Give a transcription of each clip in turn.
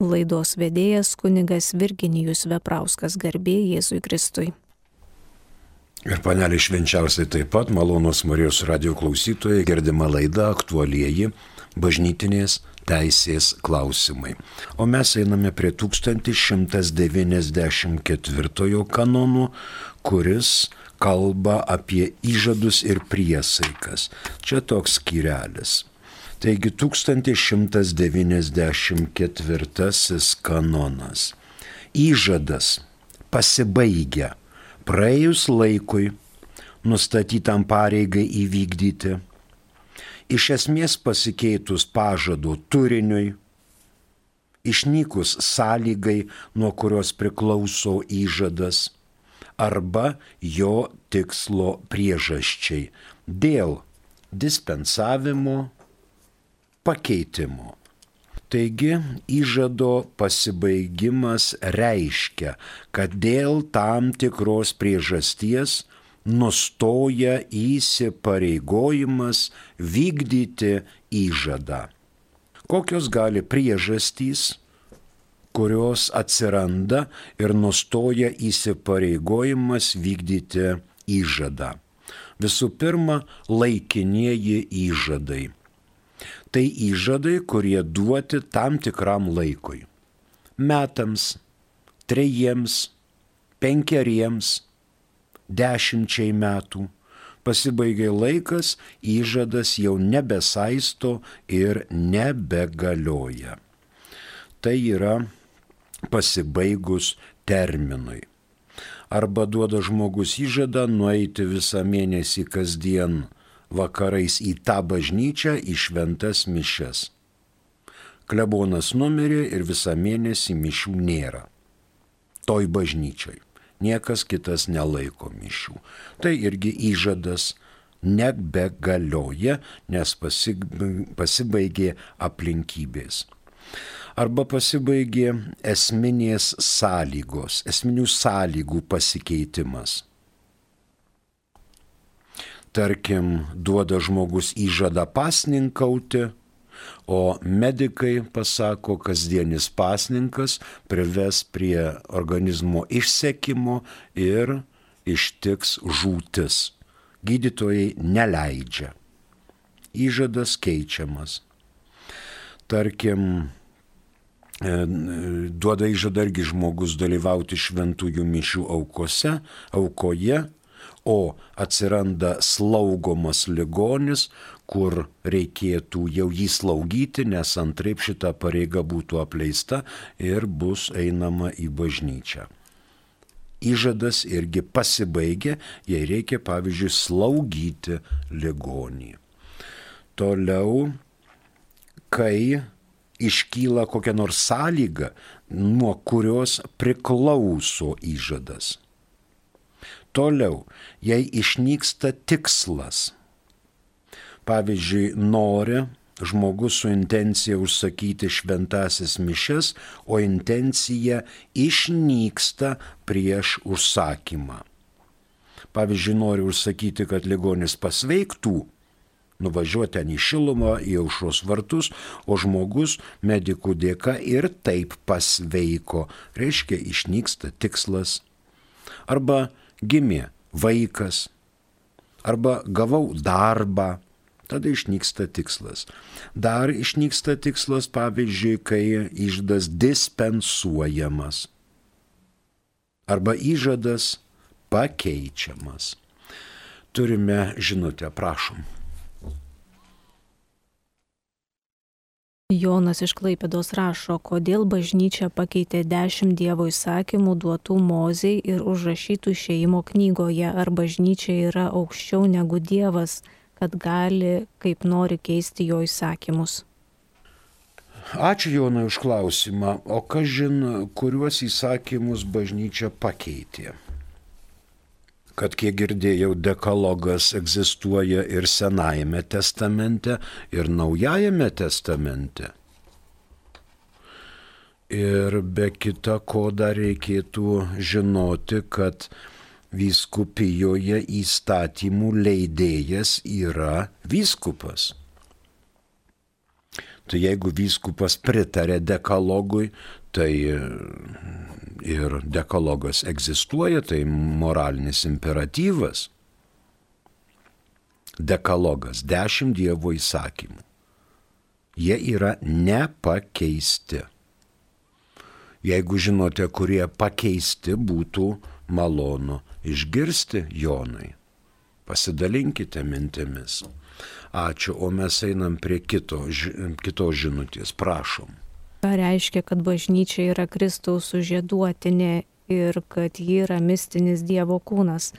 Laidos vedėjas kunigas Virginijus Veprauskas garbė Jėzui Kristui. Ir panelė švenčiausiai taip pat malonus Marijos radio klausytojai girdima laida aktualieji bažnytinės teisės klausimai. O mes einame prie 1194 kanonų, kuris kalba apie įžadus ir priesaikas. Čia toks skyrelis. Taigi 1194 kanonas. Įžadas pasibaigia praėjus laikui nustatytam pareigai įvykdyti, iš esmės pasikeitus pažado turiniui, išnykus sąlygai, nuo kurios priklauso įžadas, arba jo tikslo priežasčiai dėl dispensavimo, pakeitimo. Taigi įžado pasibaigimas reiškia, kad dėl tam tikros priežasties nustoja įsipareigojimas vykdyti įžadą. Kokios gali priežastys, kurios atsiranda ir nustoja įsipareigojimas vykdyti įžadą. Visų pirma, laikinieji įžadai tai įžadai, kurie duoti tam tikram laikui. Metams, trejiems, penkeriems, dešimčiai metų. Pasibaigia laikas, įžadas jau nebesaisto ir nebegalioja. Tai yra pasibaigus terminui. Arba duoda žmogus įžadą nueiti visą mėnesį kasdien vakarais į tą bažnyčią, į šventas mišes. Klebonas numirė ir visą mėnesį mišių nėra. Toj bažnyčiai. Niekas kitas nelaiko mišių. Tai irgi įžadas nebegalioja, nes pasibaigė aplinkybės. Arba pasibaigė esminės sąlygos, esminių sąlygų pasikeitimas tarkim, duoda žmogus įžadą pasninkauti, o medikai pasako, kasdienis pasninkas prives prie organizmo išsekimo ir ištiks žūtis. Gydytojai neleidžia. Įžadas keičiamas. Tarkim, e, duoda įžadą irgi žmogus dalyvauti šventųjų mišių aukose, aukoje o atsiranda slaugomas ligonis, kur reikėtų jau jį slaugyti, nes antraip šita pareiga būtų apleista ir bus einama į bažnyčią. Įžadas irgi pasibaigia, jei reikia, pavyzdžiui, slaugyti ligonį. Toliau, kai iškyla kokia nors sąlyga, nuo kurios priklauso įžadas Toliau, jei išnyksta tikslas, pavyzdžiui, nori žmogus su intencija užsakyti šventasis mišes, o intencija išnyksta prieš užsakymą. Pavyzdžiui, nori užsakyti, kad ligonis pasveiktų, nuvažiuoti ten į šilumą, į aušros vartus, o žmogus medikų dėka ir taip pasveiko, reiškia išnyksta tikslas. Arba gimė vaikas arba gavau darbą, tada išnyksta tikslas. Dar išnyksta tikslas, pavyzdžiui, kai išdas dispensuojamas arba įžadas pakeičiamas. Turime žinutę, prašom. Jonas iš Klaipėdos rašo, kodėl bažnyčia pakeitė dešimt Dievo įsakymų duotų moziai ir užrašytų išėjimo knygoje, ar bažnyčia yra aukščiau negu Dievas, kad gali kaip nori keisti jo įsakymus. Ačiū Jonai už klausimą. O ką žin, kuriuos įsakymus bažnyčia pakeitė? Kad kiek girdėjau, dekalogas egzistuoja ir Senajame testamente, ir Naujajame testamente. Ir be kita ko dar reikėtų žinoti, kad vyskupijoje įstatymų leidėjas yra vyskupas. Tai jeigu vyskupas pritarė dekalogui, tai ir dekalogas egzistuoja, tai moralinis imperatyvas. Dekalogas, dešimt Dievo įsakymų. Jie yra nepakeisti. Jeigu žinote, kurie pakeisti, būtų malonu išgirsti Jonai. Pasidalinkite mintimis. Ačiū, o mes einam prie kito, kitos žinutės. Prašom. Ką reiškia, kad bažnyčia yra Kristaus sužieduotinė ir kad ji yra mistinis Dievo kūnas?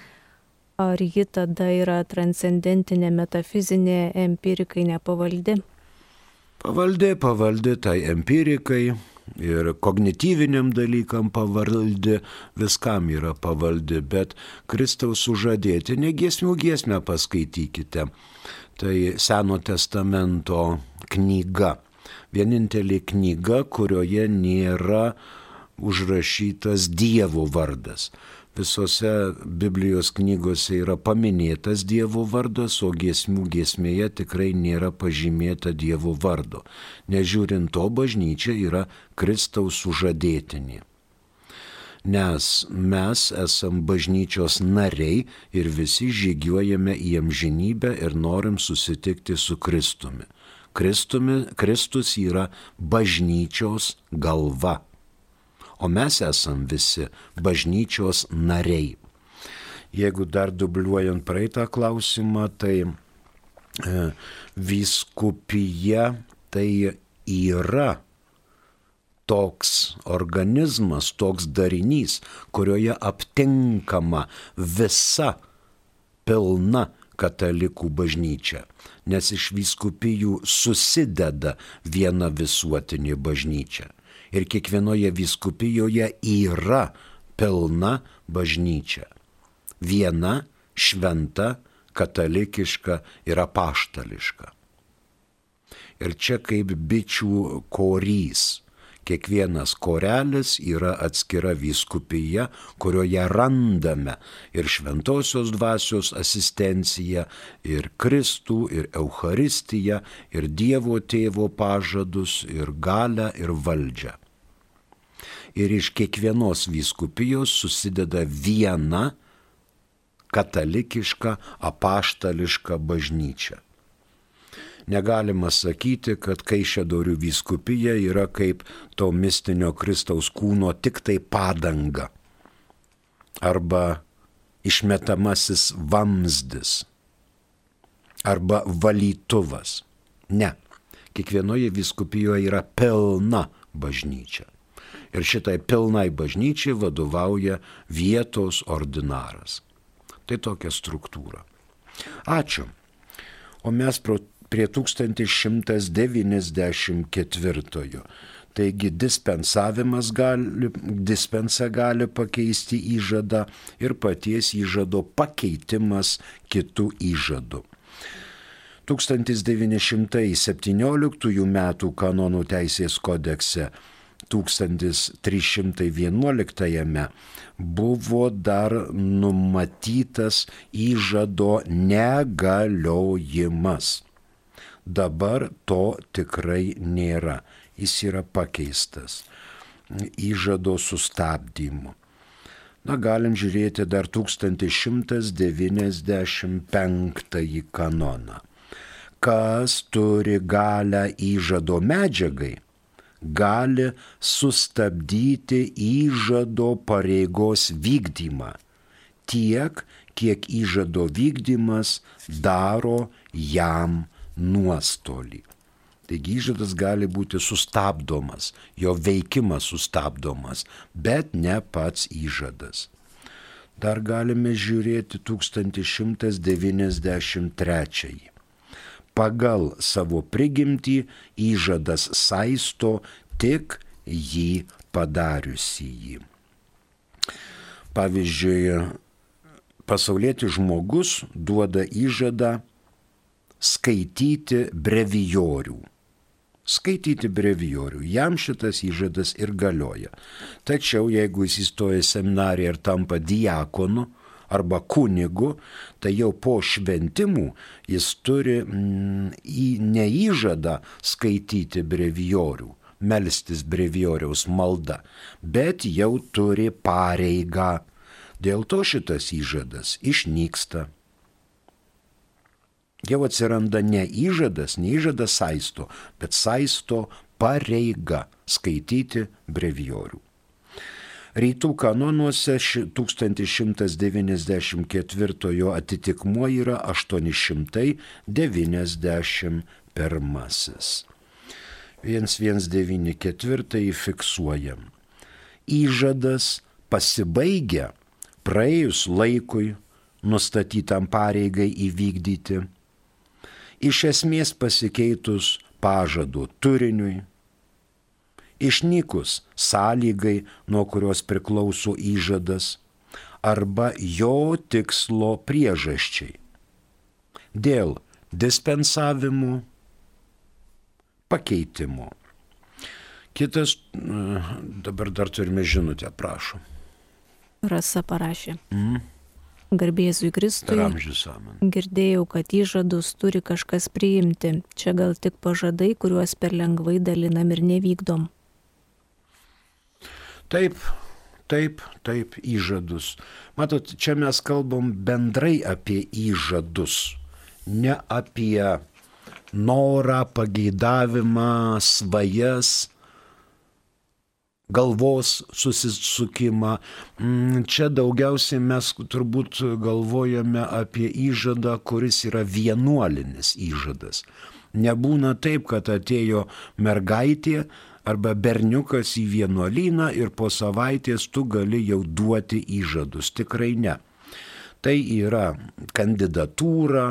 Ar ji tada yra transcendentinė, metafizinė, empirikai nepavaldi? Pavaldi, pavaldi tai empirikai, ir kognityviniam dalykam pavaldi, viskam yra pavaldi, bet Kristaus sužadėti, negiesmių giesmę paskaitykite. Tai Seno testamento knyga. Vienintelė knyga, kurioje nėra užrašytas Dievo vardas visose Biblijos knygose yra paminėtas Dievo vardas, o giesmių giesmėje tikrai nėra pažymėta Dievo vardo. Nežiūrint to, bažnyčia yra Kristaus sužadėtinė. Nes mes esam bažnyčios nariai ir visi žygiuojame į amžinybę ir norim susitikti su Kristumi. Kristumi Kristus yra bažnyčios galva o mes esam visi bažnyčios nariai. Jeigu dar dubliuojant praeitą klausimą, tai e, vyskupija tai yra toks organizmas, toks darinys, kurioje aptinkama visa pilna katalikų bažnyčia, nes iš vyskupijų susideda viena visuotinė bažnyčia ir kiekvienoje viskupijoje yra pilna bažnyčia. Viena šventa, katalikiška ir apaštališka. Ir čia kaip bičių korys Kiekvienas korelis yra atskira vyskupija, kurioje randame ir šventosios dvasios asistenciją, ir Kristų, ir Eucharistiją, ir Dievo tėvo pažadus, ir galę, ir valdžią. Ir iš kiekvienos vyskupijos susideda viena katalikiška, apaštališka bažnyčia. Negalima sakyti, kad Kaišėdorių vyskupija yra kaip to mistinio Kristaus kūno tik tai padanga arba išmetamasis vamzdis arba valytuvas. Ne. Kiekvienoje vyskupijoje yra pilna bažnyčia. Ir šitai pilnai bažnyčiai vadovauja vietos ordinaras. Tai tokia struktūra. Ačiū. O mes pro prie 1194. Taigi dispensavimas gali, dispensa gali pakeisti įžadą ir paties įžado pakeitimas kitų įžadų. 1917 m. kanonų teisės kodekse 1311 buvo dar numatytas įžado negaliojimas. Dabar to tikrai nėra. Jis yra pakeistas įžado sustabdymu. Na, galim žiūrėti dar 1195 kanoną. Kas turi galę įžado medžiagai, gali sustabdyti įžado pareigos vykdymą tiek, kiek įžado vykdymas daro jam nuostolį. Taigi įžadas gali būti sustabdomas, jo veikimas sustabdomas, bet ne pats įžadas. Dar galime žiūrėti 1193. Pagal savo prigimtį įžadas saisto tik jį padariusi jį. Pavyzdžiui, pasaulietis žmogus duoda įžadą skaityti brevijorių. Skaityti brevijorių. Jam šitas įžadas ir galioja. Tačiau jeigu jis įstoja į seminariją ir tampa diakonu arba kunigu, tai jau po šventimų jis turi mm, į neįžadą skaityti brevijorių, melstis brevijoriaus malda, bet jau turi pareigą. Dėl to šitas įžadas išnyksta. Jau atsiranda ne įžadas, ne įžadas saisto, bet saisto pareiga skaityti brevijorių. Rytų kanonuose 1194 atitikmuo yra 891. 1194 fiksuojam. Įžadas pasibaigia praėjus laikui nustatytam pareigai įvykdyti, iš esmės pasikeitus pažadų turiniui, išnykus sąlygai, nuo kurios priklauso įžadas, arba jo tikslo priežasčiai. Dėl dispensavimų, pakeitimų. Kitas, dabar dar turime žinutę, prašom. Rasa parašė. Mm. Garbėzui Kristui. Girdėjau, kad įžadus turi kažkas priimti. Čia gal tik pažadai, kuriuos per lengvai dalinam ir nevykdom. Taip, taip, taip, įžadus. Matot, čia mes kalbam bendrai apie įžadus, ne apie norą, pageidavimą, svajas, galvos susisukimą. Mm, čia daugiausiai mes turbūt galvojame apie įžadą, kuris yra vienuolinis įžadas. Nebūna taip, kad atėjo mergaitė, arba berniukas į vienuolyną ir po savaitės tu gali jau duoti įžadus. Tikrai ne. Tai yra kandidatūra,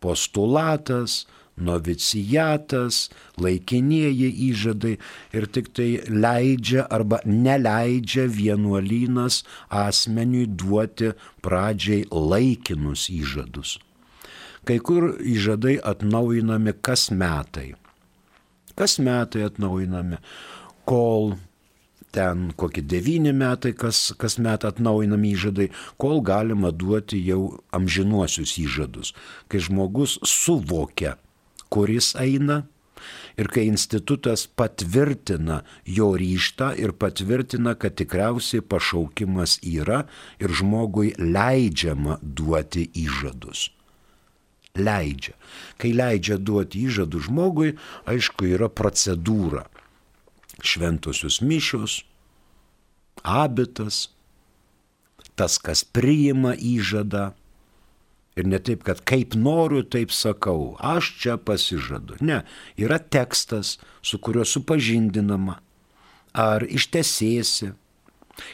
postulatas, novicijatas, laikinieji įžadai ir tik tai leidžia arba neleidžia vienuolynas asmeniui duoti pradžiai laikinus įžadus. Kai kur įžadai atnaujinami kas metai. Kas metai atnaujinami, kol ten kokie devyni metai, kas, kas met atnaujinami įžadai, kol galima duoti jau amžinuosius įžadus, kai žmogus suvokia, kuris eina ir kai institutas patvirtina jo ryštą ir patvirtina, kad tikriausiai pašaukimas yra ir žmogui leidžiama duoti įžadus leidžia. Kai leidžia duoti įžadų žmogui, aišku, yra procedūra. Šventosios mišios, abitas, tas, kas priima įžadą. Ir ne taip, kad kaip noriu, taip sakau, aš čia pasižadu. Ne, yra tekstas, su kuriuo supažindinama. Ar ištesėsi,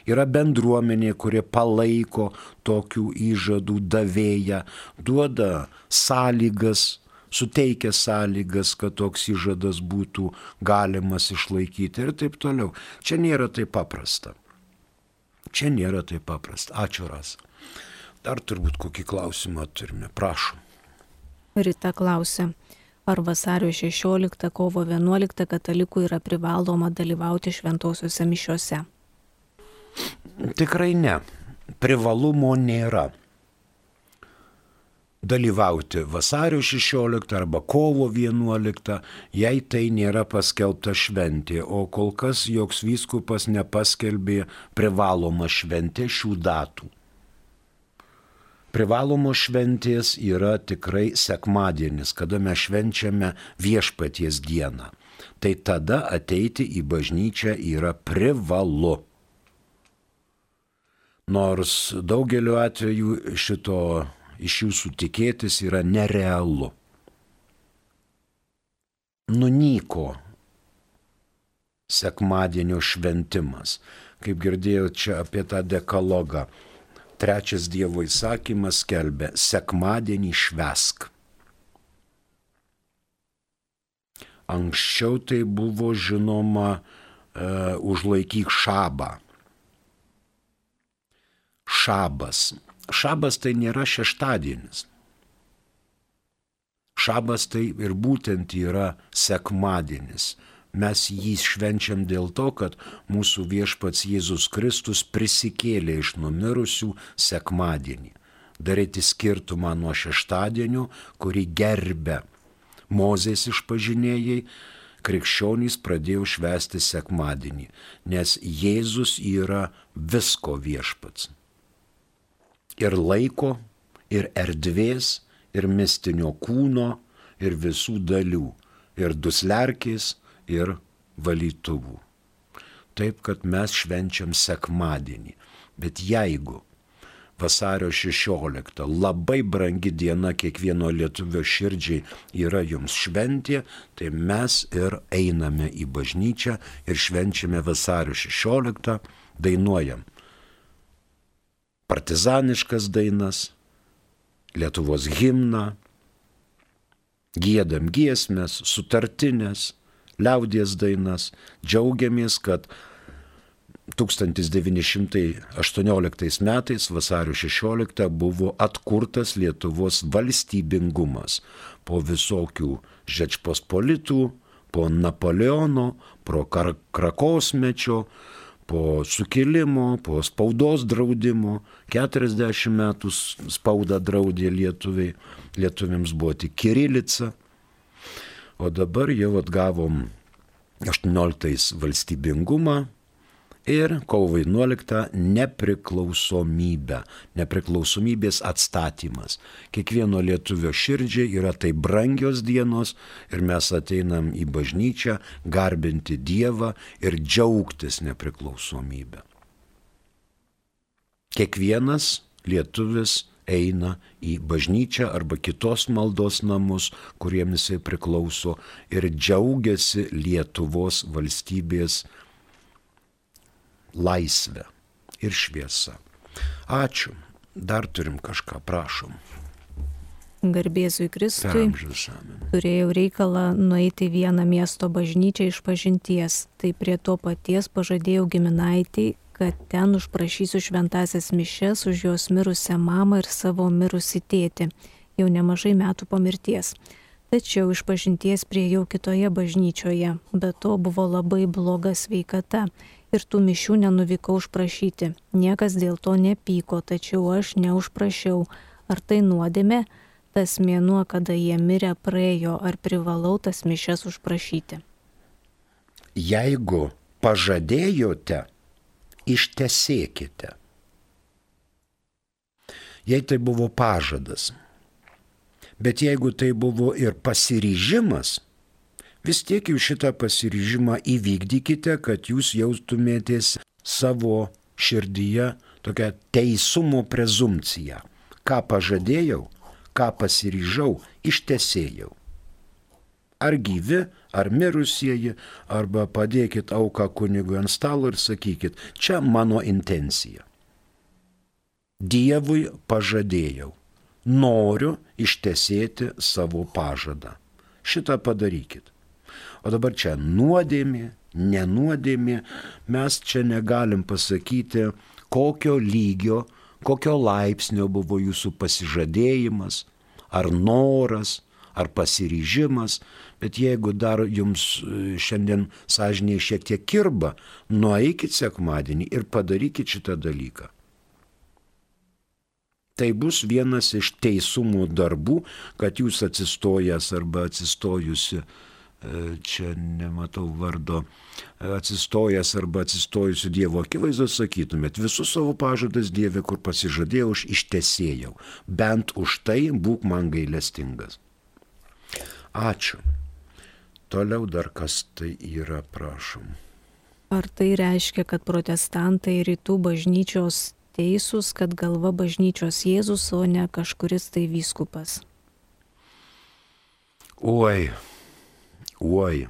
Yra bendruomenė, kurie palaiko tokių įžadų davėją, duoda sąlygas, suteikia sąlygas, kad toks įžadas būtų galimas išlaikyti ir taip toliau. Čia nėra taip paprasta. Čia nėra taip paprasta. Ačiū Ras. Dar turbūt kokį klausimą turime. Prašom. Rita klausė. Ar vasario 16 kovo 11 katalikų yra privaloma dalyvauti šventosiuose mišiuose? Tikrai ne. Privalumo nėra dalyvauti vasario 16 arba kovo 11, jei tai nėra paskelbta šventė, o kol kas joks vyskupas nepaskelbė privalomą šventę šių datų. Privalomos šventės yra tikrai sekmadienis, kada mes švenčiame viešpaties dieną. Tai tada ateiti į bažnyčią yra privalu. Nors daugeliu atveju šito iš jūsų tikėtis yra nerealu. Nunyko sekmadienio šventimas. Kaip girdėjau čia apie tą dekalogą. Trečias Dievo įsakymas kelbė - sekmadienį švesk. Anksčiau tai buvo žinoma e, užlaikyk šabą šabas. Šabas tai nėra šeštadienis. Šabas tai ir būtent yra sekmadienis. Mes jį švenčiam dėl to, kad mūsų viešpats Jėzus Kristus prisikėlė iš numirusių sekmadienį. Daryti skirtumą nuo šeštadienio, kurį gerbė Mozės išpažinėjai, krikščionys pradėjo švęsti sekmadienį, nes Jėzus yra visko viešpats. Ir laiko, ir erdvės, ir mistinio kūno, ir visų dalių, ir duslerkės, ir valytuvų. Taip, kad mes švenčiam sekmadienį. Bet jeigu vasario 16 labai brangi diena kiekvieno lietuvio širdžiai yra jums šventė, tai mes ir einame į bažnyčią ir švenčiame vasario 16, dainuojam partizaniškas dainas, Lietuvos himną, gėdam giesmės, sutartinės, liaudies dainas, džiaugiamės, kad 1918 metais vasario 16 buvo atkurtas Lietuvos valstybingumas. Po visokių žečpospolitų, po Napoleono, po Krakosmečio, po sukilimo, po spaudos draudimo, 40 metų spaudą draudė lietuviai, lietuviams buvo tik kirilica, o dabar jau atgavom 18 valstybingumą, ir kovo 11 nepriklausomybę, nepriklausomybės atstatymas. Kiekvieno lietuvio širdžiai yra tai brangios dienos ir mes ateinam į bažnyčią garbinti Dievą ir džiaugtis nepriklausomybę. Kiekvienas lietuvis eina į bažnyčią arba kitos maldos namus, kuriems jisai priklauso ir džiaugiasi Lietuvos valstybės laisvė ir šviesa. Ačiū. Dar turim kažką, prašom. Garbėzui Kristui. Turėjau reikalą nueiti vieną miesto bažnyčią iš pažinties. Tai prie to paties pažadėjau giminaitį, kad ten užprašysiu šventasias mišes už jos mirusią mamą ir savo mirusį tėtį, jau nemažai metų po mirties. Tačiau iš pažinties priejau kitoje bažnyčioje, bet to buvo labai bloga sveikata ir tų mišių nenuvykau užprašyti. Niekas dėl to nepyko, tačiau aš neužprašiau. Ar tai nuodėmė? Tas mėnuo, kada jie mirė, praėjo, ar privalau tas mišes užprašyti? Jeigu pažadėjote, ištesėkite. Jei tai buvo pažadas, bet jeigu tai buvo ir pasiryžimas, vis tiek jūs šitą pasiryžimą įvykdykite, kad jūs jaustumėtės savo širdyje tokią teisumo prezumciją. Ką pažadėjau, ką pasiryžau, ištesėjau. Ar gyvi, ar mirusieji, arba padėkit auką kunigui ant stalo ir sakykit, čia mano intencija. Dievui pažadėjau, noriu ištesėti savo pažadą. Šitą padarykit. O dabar čia nuodėmė, nenuodėmė, mes čia negalim pasakyti, kokio lygio, kokio laipsnio buvo jūsų pasižadėjimas, ar noras, ar pasiryžimas, bet jeigu dar jums e, šiandien sąžiniai šiek tiek kirba, nueikit sekmadienį ir padarykit šitą dalyką. Tai bus vienas iš teisumo darbų, kad jūs atsistojęs arba atsistojusi E, čia nematau vardo, e, atsistojęs arba atsistojusiu Dievo akivaizdu sakytumėt, visus savo pažadas Dieve, kur pasižadėjau, aš ištesėjau. Bent už tai būk man gailestingas. Ačiū. Toliau dar kas tai yra, prašom. Ar tai reiškia, kad protestantai rytų bažnyčios teisūs, kad galva bažnyčios Jėzus, o ne kažkuris tai vyskupas? Oi, Oi.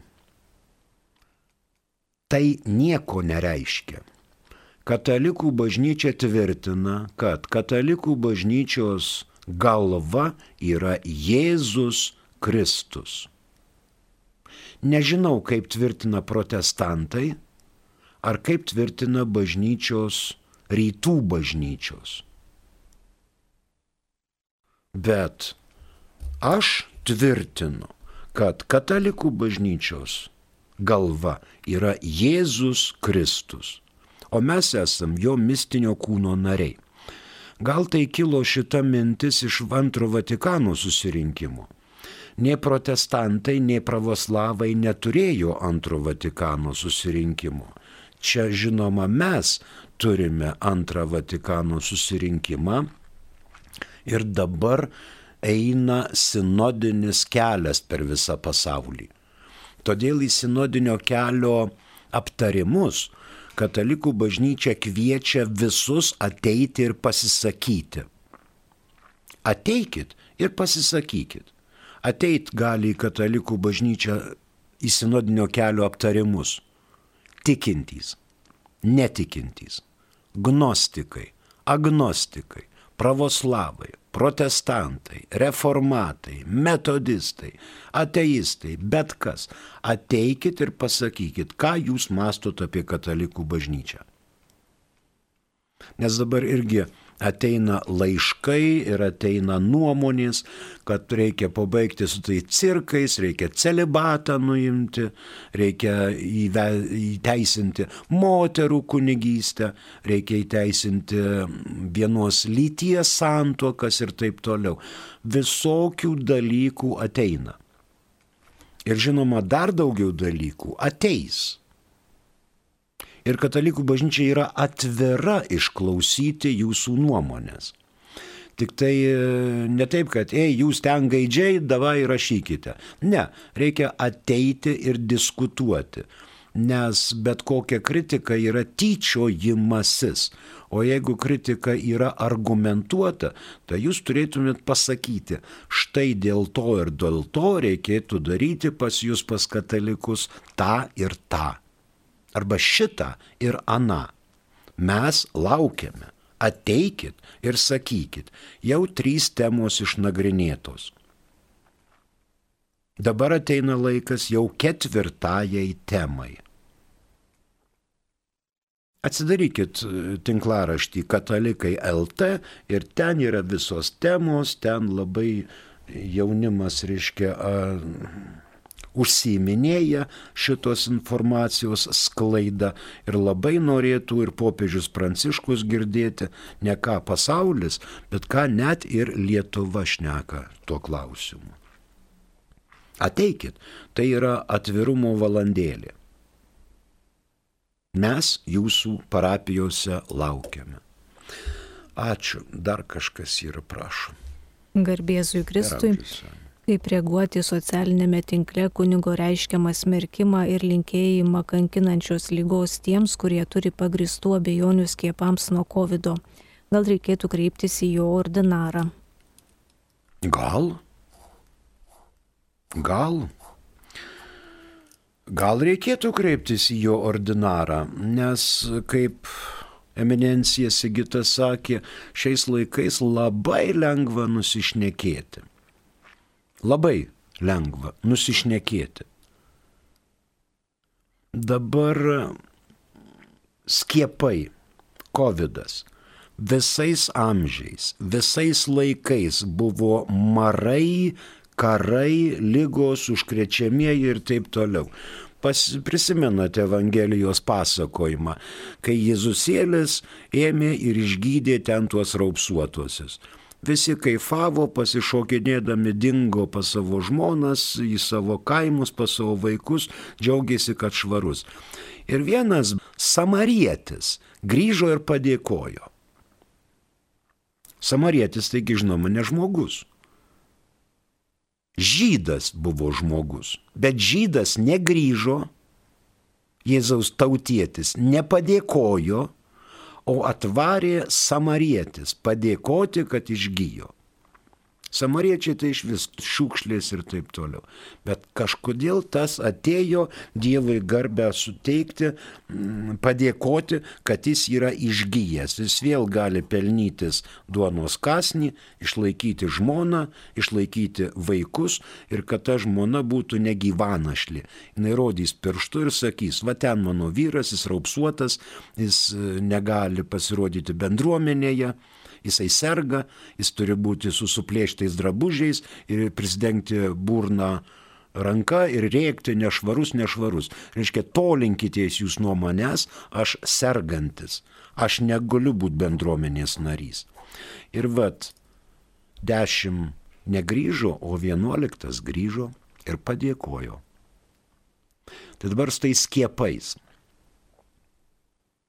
Tai nieko nereiškia. Katalikų bažnyčia tvirtina, kad katalikų bažnyčios galva yra Jėzus Kristus. Nežinau, kaip tvirtina protestantai, ar kaip tvirtina bažnyčios, rytų bažnyčios. Bet aš tvirtinu, kad katalikų bažnyčios galva yra Jėzus Kristus, o mes esam jo mistinio kūno nariai. Gal tai kilo šita mintis iš antro Vatikano susirinkimo. Nei protestantai, nei pravoslavai neturėjo antro Vatikano susirinkimo. Čia žinoma mes turime antrą Vatikano susirinkimą ir dabar eina sinodinis kelias per visą pasaulį. Todėl į sinodinio kelio aptarimus katalikų bažnyčia kviečia visus ateiti ir pasisakyti. Ateikit ir pasisakykit. Ateit gali į katalikų bažnyčią į sinodinio kelio aptarimus. Tikintys, netikintys, gnostikai, agnostikai, pravoslavai, protestantai, reformatai, metodistai, ateistai, bet kas, ateikit ir pasakykit, ką jūs mastot apie katalikų bažnyčią. Nes dabar irgi ateina laiškai ir ateina nuomonės, kad reikia pabaigti su tai cirkais, reikia celibatą nuimti, reikia įteisinti moterų kunigystę, reikia įteisinti vienos lyties santuokas ir taip toliau. Visokių dalykų ateina. Ir žinoma, dar daugiau dalykų ateis. Ir katalikų bažnyčia yra atvira išklausyti jūsų nuomonės. Tik tai e, ne taip, kad, ei, jūs ten gaidžiai, davai rašykite. Ne, reikia ateiti ir diskutuoti. Nes bet kokia kritika yra tyčiojimasis. O jeigu kritika yra argumentuota, tai jūs turėtumėt pasakyti, štai dėl to ir dėl to reikėtų daryti pas jūs pas katalikus tą ir tą arba šitą ir aną. Mes laukiame. Ateikit ir sakykit, jau trys temos išnagrinėtos. Dabar ateina laikas jau ketvirtajai temai. Atsidarykit e, tinklaraštį katalikai LT ir ten yra visos temos, ten labai jaunimas, reiškia, a, užsiminėja šitos informacijos sklaida ir labai norėtų ir popiežius Pranciškus girdėti ne ką pasaulis, bet ką net ir Lietuva šneka tuo klausimu. Ateikit, tai yra atvirumo valandėlė. Mes jūsų parapijose laukiame. Ačiū, dar kažkas yra, prašom. Garbėzui Kristui. Geraudžiuose kaip reaguoti socialinėme tinkle kunigo reiškiamą smerkimą ir linkėjimą kankinančios lygos tiems, kurie turi pagristų abejonių skiepams nuo COVID. -o. Gal reikėtų kreiptis į jo ordinarą? Gal? Gal? Gal reikėtų kreiptis į jo ordinarą, nes kaip eminencija Sigita sakė, šiais laikais labai lengva nusišnekėti Labai lengva nusišnekėti. Dabar skiepai, COVID visais amžiais, visais laikais buvo marai, karai, lygos, užkrečiamieji ir taip toliau. Pas, prisimenate Evangelijos pasakojimą, kai Jėzusėlis ėmė ir išgydė ten tuos raupsuotuosius. Visi kaifavo, pasišokinėdami dingo pas savo žmonas, į savo kaimus, pas savo vaikus, džiaugiasi, kad švarus. Ir vienas samarietis grįžo ir padėkojo. Samarietis taigi žinoma ne žmogus. Žydas buvo žmogus, bet žydas negryžo, Jėzaus tautietis nepadėkojo, o atvarė samarietis padėkoti, kad išgyjo. Samariečiai tai iš vis šiukšlės ir taip toliau. Bet kažkodėl tas atėjo Dievui garbę suteikti, mm, padėkoti, kad jis yra išgyjęs. Jis vėl gali pelnytis duonos kasnį, išlaikyti žmoną, išlaikyti vaikus ir kad ta žmona būtų negyvanašli. Jis rodys pirštu ir sakys, va ten mano vyras, jis raupsuotas, jis e, negali pasirodyti bendruomenėje jisai serga, jis turi būti su suplėštais drabužiais ir prisidengti burną ranka ir rėkti nešvarus, nešvarus. Reiškia, tolinkitės jūs nuo manęs, aš sergantis, aš negaliu būti bendruomenės narys. Ir vad, dešimt negrįžo, o vienuoliktas grįžo ir padėkojo. Tai dabar su tais skiepais.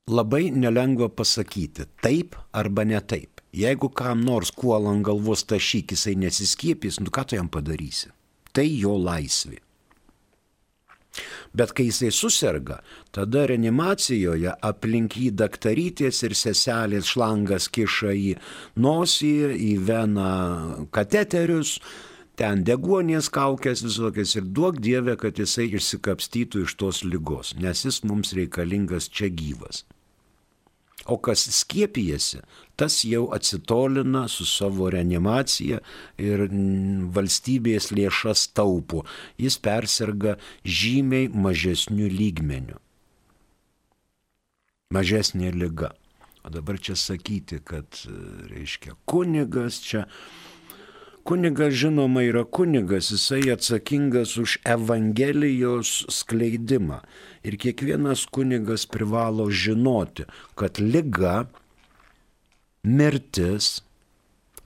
Labai nelengva pasakyti taip arba ne taip. Jeigu kam nors kuolą ant galvos tašyk, jisai nesiskiepys, nu ką tu jam padarysi? Tai jo laisvė. Bet kai jisai susirga, tada reanimacijoje aplink jį daktarytės ir seselės šlangas kiša į nosį, į veną kateterius, ten deguonies kaukės visokias ir duok Dievę, kad jisai išsikapstytų iš tos lygos, nes jis mums reikalingas čia gyvas. O kas skiepijasi, tas jau atsitolina su savo reanimacija ir valstybės lėšas taupo. Jis persirga žymiai mažesnių lygmenių. Mažesnė lyga. O dabar čia sakyti, kad, reiškia, kunigas čia Kunigas žinoma yra kunigas, jisai atsakingas už Evangelijos skleidimą. Ir kiekvienas kunigas privalo žinoti, kad lyga, mirtis,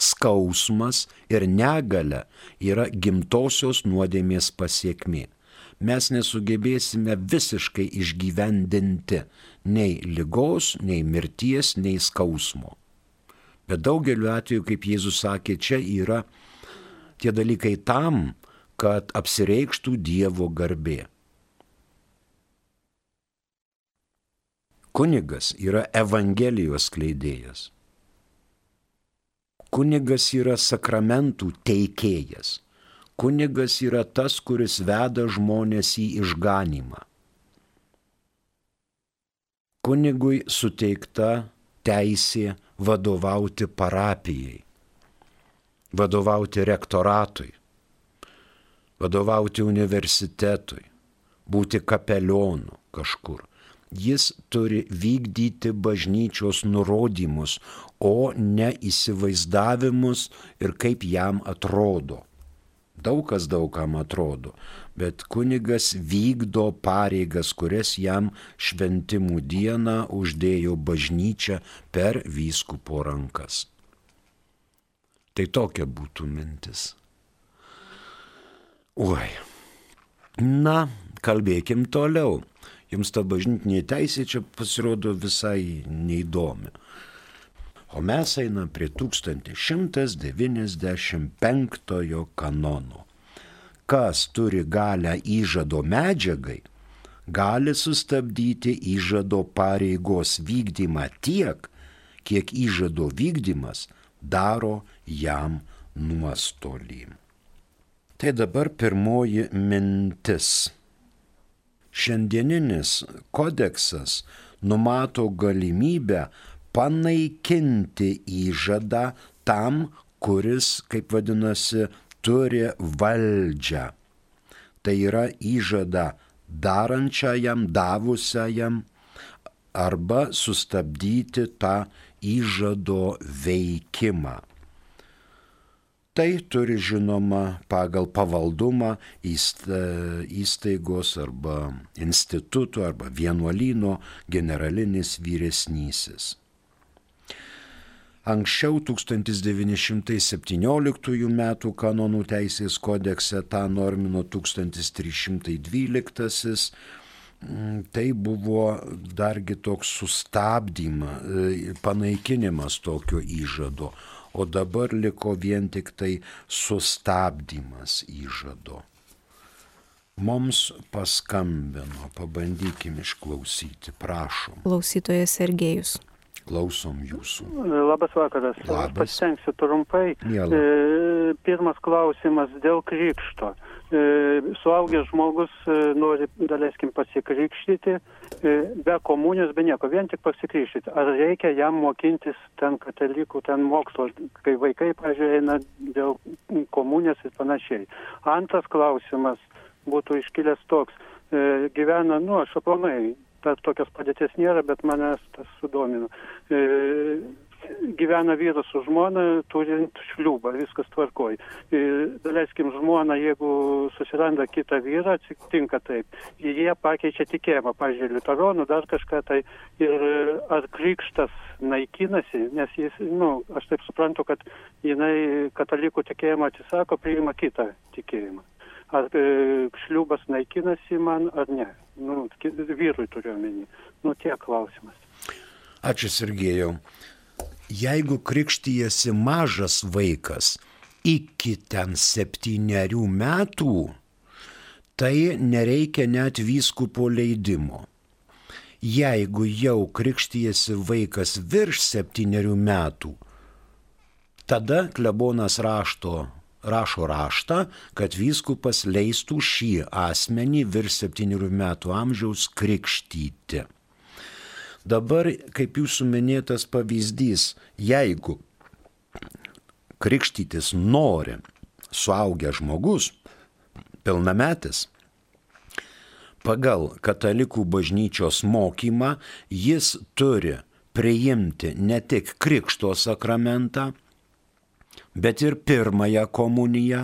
skausmas ir negale yra gimtosios nuodėmės pasiekmi. Mes nesugebėsime visiškai išgyvendinti nei lygos, nei mirties, nei skausmo. Bet daugeliu atveju, kaip Jėzus sakė, čia yra tie dalykai tam, kad apsireikštų Dievo garbė. Kunigas yra Evangelijos kleidėjas. Kunigas yra sakramentų teikėjas. Kunigas yra tas, kuris veda žmonės į išganimą. Kunigui suteikta teisė vadovauti parapijai vadovauti rektoratui, vadovauti universitetui, būti kapelionu kažkur. Jis turi vykdyti bažnyčios nurodymus, o ne įsivaizdavimus ir kaip jam atrodo. Daug kas daugam atrodo, bet kunigas vykdo pareigas, kurias jam šventimų dieną uždėjo bažnyčia per vyskupo rankas. Tai tokia būtų mintis. Oi. Na, kalbėkim toliau. Jums ta bažnytinė teisė čia pasirodo visai neįdomi. O mes einam prie 1195 kanono. Kas turi galę įžado medžiagai, gali sustabdyti įžado pareigos vykdymą tiek, kiek įžado vykdymas daro jam nuostolį. Tai dabar pirmoji mintis. Šiandieninis kodeksas numato galimybę panaikinti įžadą tam, kuris, kaip vadinasi, turi valdžią. Tai yra įžada darančiajam, davusiajam arba sustabdyti tą įžado veikimą. Tai turi žinoma pagal pavaldumą įstaigos arba instituto arba vienuolyno generalinis vyresnysis. Anksčiau 1917 m. kanonų teisės kodekse tą normino 1312 Mm, tai buvo dargi toks sustabdymas, e, panaikinimas tokio įžado, o dabar liko vien tik tai sustabdymas įžado. Mums paskambino, pabandykim išklausyti, prašom. Klausytojas Sergejus. Klausom jūsų. Labas vakaras. Labas. Pasitengsiu trumpai. Miela. E, pirmas klausimas dėl krikšto. E, suaugęs žmogus e, nori, daleiskim, pasikrikštyti be komunijos, be nieko, vien tik pasikrikštyti. Ar reikia jam mokintis ten katalikų, ten mokslo, kai vaikai, pažiūrėjau, eina dėl komunijos ir panašiai. Antras klausimas būtų iškilęs toks. E, gyvena, nu, aš aplamai ta, tokios padėties nėra, bet manęs tas sudomino. E, gyvena vyras su žmona, turint šliūbą, viskas tvarkoj. Daleiskim, žmona, jeigu susiranda kitą vyrą, atsitinka taip, jie pakeičia tikėjimą, pažiūrėjau, liuteronų, dar kažką tai, ir ar krikštas naikinasi, nes jis, nu, aš taip suprantu, kad jinai katalikų tikėjimą atsisako, priima kitą tikėjimą. Ar e, šliubas naikinasi man, ar ne. Nu, vyrui turiu omeny. Nu, tiek klausimas. Ačiū, Sergėjau. Jeigu krikštyjasi mažas vaikas iki ten septyniarių metų, tai nereikia net vyskupo leidimo. Jeigu jau krikštyjasi vaikas virš septyniarių metų, tada klebonas rašto rašo raštą, kad vyskupas leistų šį asmenį virš septynių metų amžiaus krikštyti. Dabar, kaip jūsų minėtas pavyzdys, jeigu krikštytis nori suaugęs žmogus, pilnametis, pagal katalikų bažnyčios mokymą jis turi priimti ne tik krikšto sakramentą, bet ir pirmąją komuniją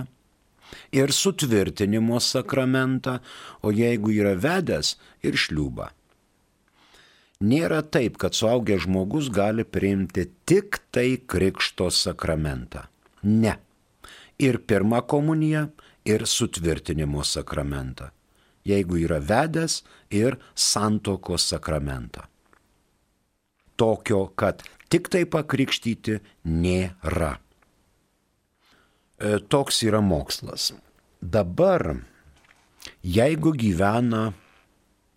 ir sutvirtinimo sakramentą, o jeigu yra vedęs ir šliūbą. Nėra taip, kad suaugęs žmogus gali priimti tik tai krikšto sakramentą. Ne. Ir pirmą komuniją, ir sutvirtinimo sakramentą. Jeigu yra vedęs ir santokos sakramentą. Tokio, kad tik tai pakrikštyti nėra. E, toks yra mokslas. Dabar, jeigu gyvena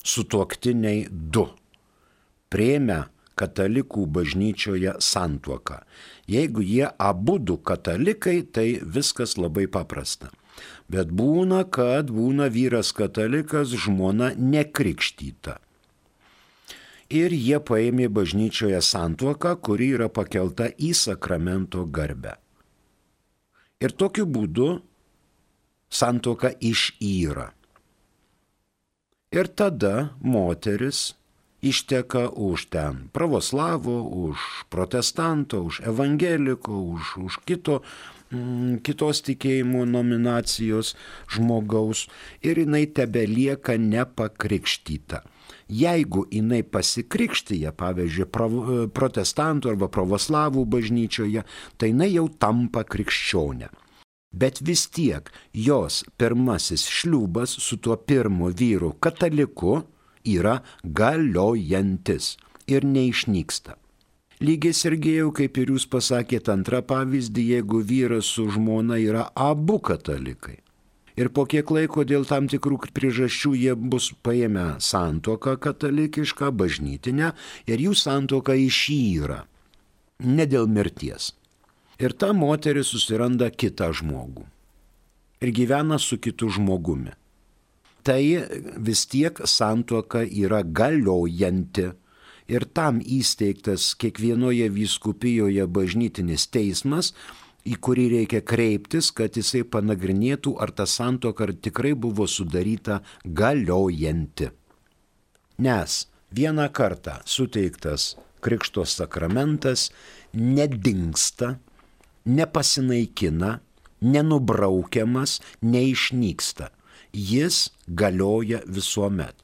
sutuoktiniai du, prieimę katalikų bažnyčioje santuoką. Jeigu jie abu du katalikai, tai viskas labai paprasta. Bet būna, kad būna vyras katalikas, žmona nekrikštyta. Ir jie paėmė bažnyčioje santuoką, kuri yra pakelta į sakramento garbę. Ir tokiu būdu santoka išyra. Ir tada moteris išteka už ten pravoslavų, už protestanto, už evangeliko, už, už kito, mm, kitos tikėjimų nominacijos žmogaus ir jinai tebelieka nepakrikštyta. Jeigu jinai pasikrikštyje, pavyzdžiui, protestantų arba pravoslavų bažnyčioje, tai jinai jau tampa krikščionė. Bet vis tiek jos pirmasis šliūbas su tuo pirmu vyru kataliku yra galiojantis ir neišnyksta. Lygiai sergėjau, kaip ir jūs pasakėte antrą pavyzdį, jeigu vyras su žmona yra abu katalikai ir po kiek laiko dėl tam tikrų priežasčių jie bus paėmę santoką katalikišką, bažnytinę ir jų santoka išyra. Ne dėl mirties. Ir ta moteris susiranda kitą žmogų. Ir gyvena su kitu žmogumi. Tai vis tiek santoka yra galiojanti. Ir tam įsteigtas kiekvienoje vyskupijoje bažnytinis teismas, į kurį reikia kreiptis, kad jisai panagrinėtų, ar ta santoka tikrai buvo sudaryta galiojanti. Nes vieną kartą suteiktas Krikšto sakramentas nedingsta, nepasinaikina, nenubraukiamas, neišnyksta. Jis galioja visuomet.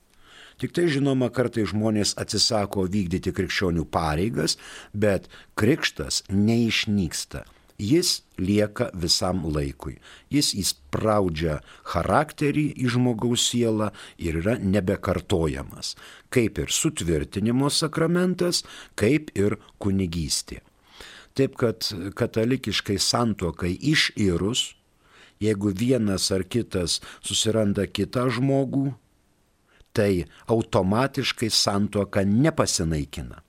Tik tai žinoma, kartai žmonės atsisako vykdyti krikščionių pareigas, bet krikštas neišnyksta jis lieka visam laikui. Jis įspraudžia charakterį į žmogaus sielą ir yra nebekartojamas, kaip ir sutvirtinimo sakramentas, kaip ir kunigystė. Taip kad katalikiškai santuokai iširus, jeigu vienas ar kitas susiranda kitą žmogų, tai automatiškai santuoka nepasinaikina.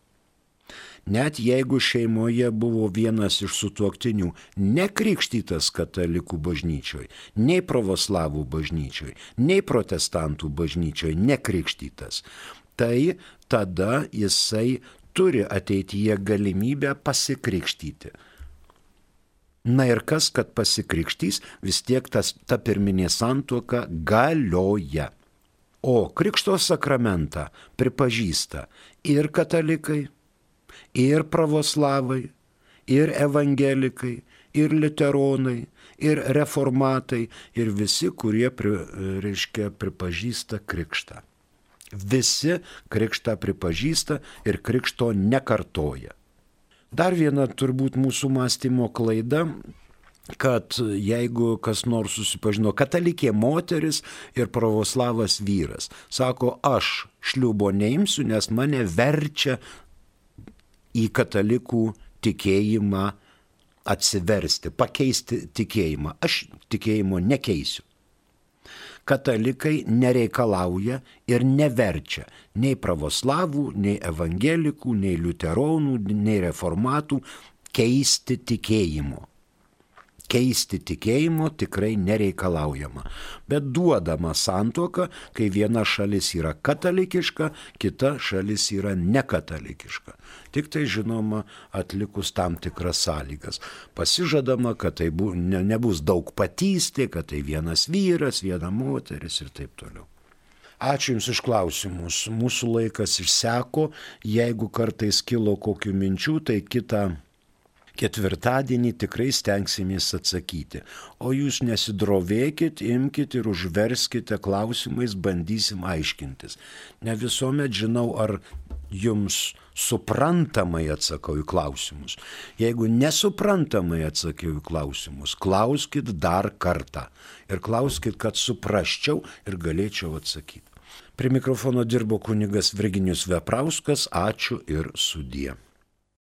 Net jeigu šeimoje buvo vienas iš sutuoktinių nekrikštytas katalikų bažnyčioj, nei pravoslavų bažnyčioj, nei protestantų bažnyčioj nekrikštytas, tai tada jisai turi ateityje galimybę pasikrikštyti. Na ir kas, kad pasikrikštys, vis tiek tas, ta pirminė santuoka galioja. O krikšto sakramentą pripažįsta ir katalikai, ir pravoslavai, ir evangelikai, ir literonai, ir reformatai, ir visi, kurie, pri, reiškia, pripažįsta krikštą. Visi krikštą pripažįsta ir krikšto nekartoja. Dar viena turbūt mūsų mąstymo klaida kad jeigu kas nors susipažino katalikė moteris ir pravoslavas vyras, sako, aš šliubo neimsiu, nes mane verčia į katalikų tikėjimą atsiversti, pakeisti tikėjimą. Aš tikėjimo nekeisiu. Katalikai nereikalauja ir neverčia nei pravoslavų, nei evangelikų, nei liuteronų, nei reformatų keisti tikėjimo keisti tikėjimo tikrai nereikalaujama, bet duodama santoka, kai viena šalis yra katalikiška, kita šalis yra nekatalikiška. Tik tai žinoma atlikus tam tikras sąlygas. Pasižadama, kad tai bu, ne, nebus daug patystė, kad tai vienas vyras, viena moteris ir taip toliau. Ačiū Jums iš klausimus. Mūsų laikas išseko. Jeigu kartais kilo kokių minčių, tai kitą ketvirtadienį tikrai stengsimės atsakyti. O jūs nesidrovėkit, imkite ir užverskite klausimais, bandysim aiškintis. Ne visuomet žinau, ar jums suprantamai atsakau į klausimus. Jeigu nesuprantamai atsakiau į klausimus, klauskit dar kartą. Ir klauskit, kad suprasčiau ir galėčiau atsakyti. Prie mikrofono dirbo kunigas Virginijus Veprauskas. Ačiū ir sudie.